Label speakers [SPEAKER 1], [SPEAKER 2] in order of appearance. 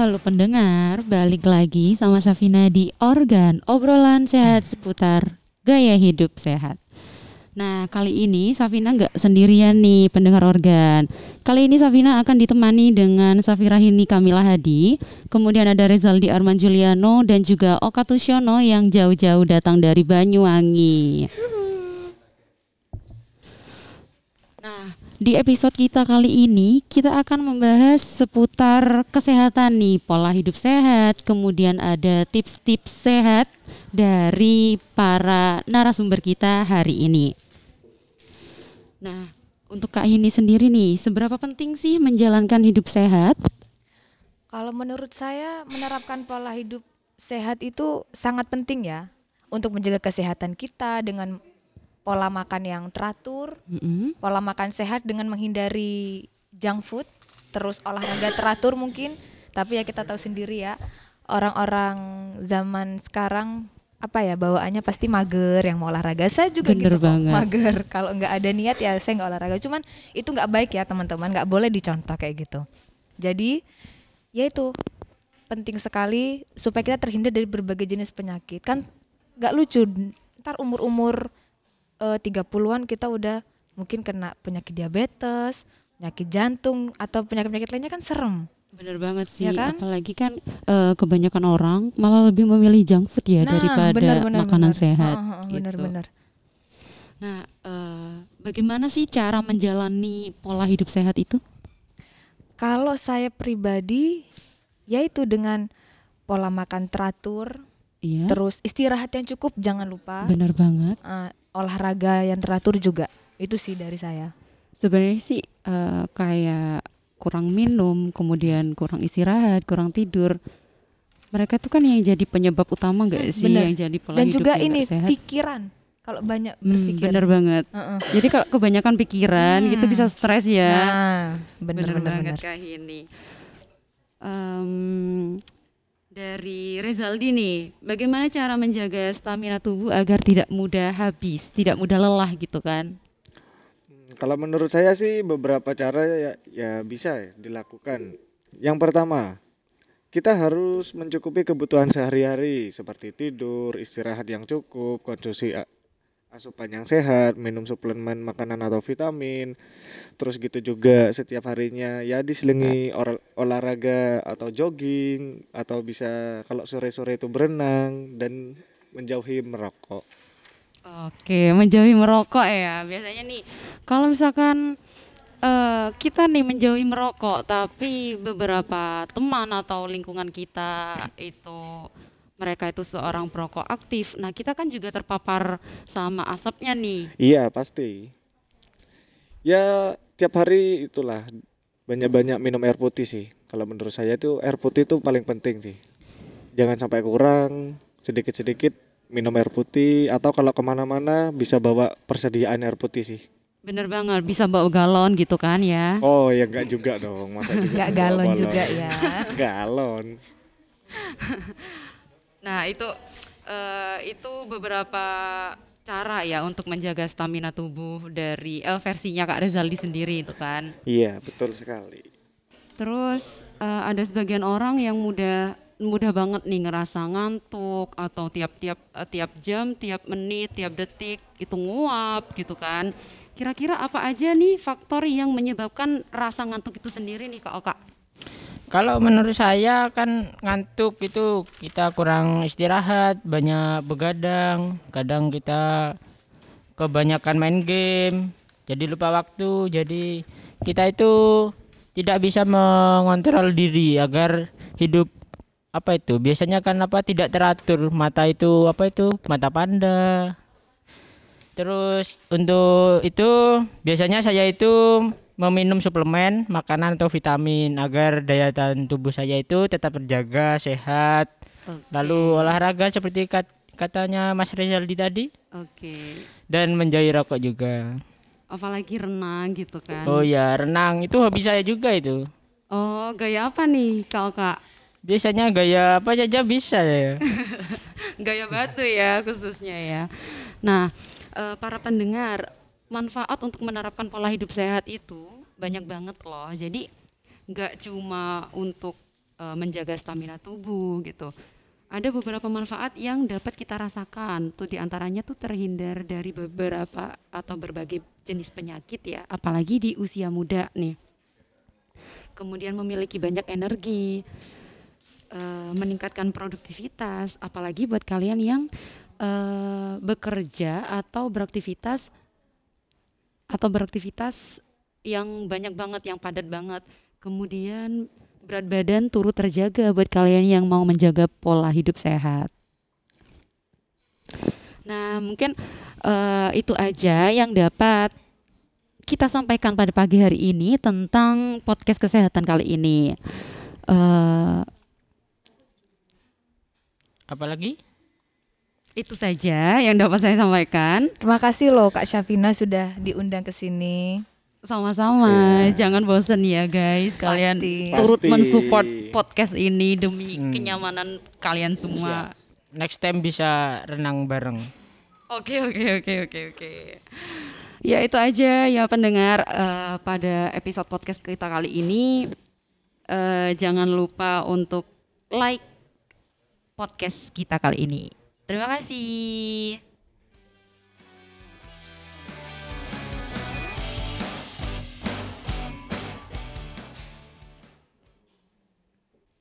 [SPEAKER 1] halo pendengar, balik lagi sama Safina di Organ, obrolan sehat seputar gaya hidup sehat. Nah, kali ini Safina nggak sendirian nih pendengar organ. Kali ini Safina akan ditemani dengan Safira Hini Kamila Hadi, kemudian ada Rezaldi Arman Juliano dan juga Oka Tusyono yang jauh-jauh datang dari Banyuwangi. Nah, di episode kita kali ini kita akan membahas seputar kesehatan nih, pola hidup sehat, kemudian ada tips-tips sehat dari para narasumber kita hari ini. Nah, untuk Kak Hini sendiri nih, seberapa penting sih menjalankan hidup sehat?
[SPEAKER 2] Kalau menurut saya menerapkan pola hidup sehat itu sangat penting ya untuk menjaga kesehatan kita dengan pola makan yang teratur,
[SPEAKER 1] Mm-mm.
[SPEAKER 2] pola makan sehat dengan menghindari junk food, terus olahraga teratur mungkin. Tapi ya kita tahu sendiri ya, orang-orang zaman sekarang apa ya bawaannya pasti mager yang mau olahraga. Saya juga
[SPEAKER 1] Bener
[SPEAKER 2] gitu
[SPEAKER 1] banget.
[SPEAKER 2] mager. Kalau nggak ada niat ya saya nggak olahraga. Cuman itu nggak baik ya teman-teman, nggak boleh dicontoh kayak gitu. Jadi ya itu penting sekali supaya kita terhindar dari berbagai jenis penyakit. Kan nggak lucu ntar umur-umur eh, 30-an kita udah mungkin kena penyakit diabetes, penyakit jantung atau penyakit-penyakit lainnya kan serem.
[SPEAKER 1] Bener banget sih,
[SPEAKER 2] Ya kan?
[SPEAKER 1] apalagi kan eh, kebanyakan orang malah lebih memilih junk food ya daripada
[SPEAKER 2] Nah, benar, benar,
[SPEAKER 1] makanan
[SPEAKER 2] benar.
[SPEAKER 1] sehat.
[SPEAKER 2] Heeh, heeh,
[SPEAKER 1] gitu.
[SPEAKER 2] Benar-benar.
[SPEAKER 1] Nah, eh, bagaimana sih cara menjalani pola hidup sehat itu?
[SPEAKER 2] Kalau saya pribadi yaitu dengan pola makan teratur,
[SPEAKER 1] Iya,
[SPEAKER 2] terus istirahat yang cukup jangan lupa,
[SPEAKER 1] bener banget.
[SPEAKER 2] eh, olahraga yang teratur juga. Itu sih dari saya.
[SPEAKER 1] Sebenarnya sih eh, kayak kurang minum, kemudian kurang istirahat, kurang tidur. Mereka tuh kan yang jadi penyebab utama nggak sih
[SPEAKER 2] bener.
[SPEAKER 1] yang jadi pola
[SPEAKER 2] Dan
[SPEAKER 1] hidup
[SPEAKER 2] juga
[SPEAKER 1] yang
[SPEAKER 2] ini
[SPEAKER 1] sehat?
[SPEAKER 2] pikiran. Kalau banyak
[SPEAKER 1] Hmm,
[SPEAKER 2] berpikir.
[SPEAKER 1] bener banget.
[SPEAKER 2] Heeh.
[SPEAKER 1] Jadi kalau kebanyakan pikiran gitu
[SPEAKER 2] Hmm.
[SPEAKER 1] bisa stres ya.
[SPEAKER 2] Nah, bener
[SPEAKER 1] Bener
[SPEAKER 2] bener
[SPEAKER 1] banget
[SPEAKER 2] bener.
[SPEAKER 1] Kak Hini. Em, dari Rezaldi nih, bagaimana cara menjaga stamina tubuh agar tidak mudah habis, tidak mudah lelah gitu kan?
[SPEAKER 3] Hmm, Kalau menurut saya sih beberapa cara ya, ya bisa ya dilakukan. Yang pertama, kita harus mencukupi kebutuhan sehari-hari seperti tidur, istirahat yang cukup, konsumsi asupan yang sehat, minum suplemen makanan atau vitamin. Terus gitu juga setiap harinya ya diselingi ora- olahraga atau jogging atau bisa kalau sore-sore itu berenang dan menjauhi merokok.
[SPEAKER 1] Oke, menjauhi merokok ya. Biasanya nih, kalau misalkan eh, kita nih menjauhi merokok, tapi beberapa teman atau lingkungan kita itu mereka itu seorang perokok aktif. Nah, kita kan juga terpapar sama asapnya nih.
[SPEAKER 3] Iya pasti. Ya tiap hari itulah banyak-banyak minum air putih sih. Kalau menurut saya itu air putih itu paling penting sih. Jangan sampai kurang, sedikit-sedikit minum air putih atau kalau ke mana-mana bisa bawa persediaan air putih sih.
[SPEAKER 1] Bener banget, bisa bawa galon gitu kan ya.
[SPEAKER 3] Oh ya enggak juga dong, masa juga
[SPEAKER 2] Nggak
[SPEAKER 3] bawa
[SPEAKER 2] galon juga ya.
[SPEAKER 3] Galon.
[SPEAKER 1] Nah, itu eh, itu beberapa cara ya untuk menjaga stamina tubuh dari eh, versinya Kak Rezaldi sendiri itu kan.
[SPEAKER 3] Iya betul sekali.
[SPEAKER 1] Terus eh, ada sebagian orang yang mudah mudah banget nih ngerasa ngantuk atau tiap-tiap eh, tiap jam, tiap menit, tiap detik itu nguap gitu kan. Kira-kira apa aja nih faktor yang menyebabkan rasa ngantuk itu sendiri nih Kak Oka?
[SPEAKER 4] Kalau menurut saya kan ngantuk itu kita kurang istirahat, banyak begadang, kadang kita kebanyakan main game, jadi lupa waktu, jadi kita itu tidak bisa mengontrol diri agar hidup apa itu biasanya kan apa tidak teratur mata itu apa itu mata panda terus untuk itu biasanya saya itu meminum suplemen makanan atau vitamin agar daya tahan tubuh saya itu tetap terjaga sehat lalu olahraga seperti kat- katanya Mas Rezaldi tadi
[SPEAKER 1] Oke.
[SPEAKER 4] dan menjauhi rokok juga
[SPEAKER 1] Apalagi renang gitu kan.
[SPEAKER 4] oh ya renang itu hobi saya juga itu
[SPEAKER 1] Oh, gaya apa nih Kak?
[SPEAKER 4] Biasanya gaya apa saja bisa ya
[SPEAKER 1] Gaya batu ya khususnya ya. Nah, eh, para pendengar, manfaat untuk menerapkan pola hidup sehat itu banyak banget loh. Jadi nggak cuma untuk eh, menjaga stamina tubuh gitu. Ada beberapa manfaat yang dapat kita rasakan. Tuh di antaranya tuh terhindar dari beberapa atau berbagai jenis penyakit ya, apalagi di usia muda nih. Kemudian memiliki banyak energi, meningkatkan produktivitas, apalagi buat kalian yang eh, bekerja atau beraktivitas atau beraktivitas yang banyak banget, yang padat banget. Kemudian berat badan turut terjaga buat kalian yang mau menjaga pola hidup sehat. Nah, mungkin eh, itu aja yang dapat kita sampaikan pada pagi hari ini tentang podcast kesehatan kali ini. Eh,
[SPEAKER 4] Apalagi?
[SPEAKER 1] itu saja yang dapat saya sampaikan.
[SPEAKER 2] Terima kasih loh Kak Syafina sudah diundang ke sini.
[SPEAKER 1] Sama-sama, jangan bosen ya guys. Kalian
[SPEAKER 2] Pasti.
[SPEAKER 1] turut
[SPEAKER 3] Pasti.
[SPEAKER 1] mensupport podcast ini demi
[SPEAKER 4] Hmm.
[SPEAKER 1] kenyamanan kalian semua.
[SPEAKER 4] Next time bisa renang bareng.
[SPEAKER 1] Oke oke oke oke oke. Ya itu aja ya pendengar eh, pada episode podcast kita kali ini. Eh, jangan lupa untuk like podcast kita kali ini. Terima kasih.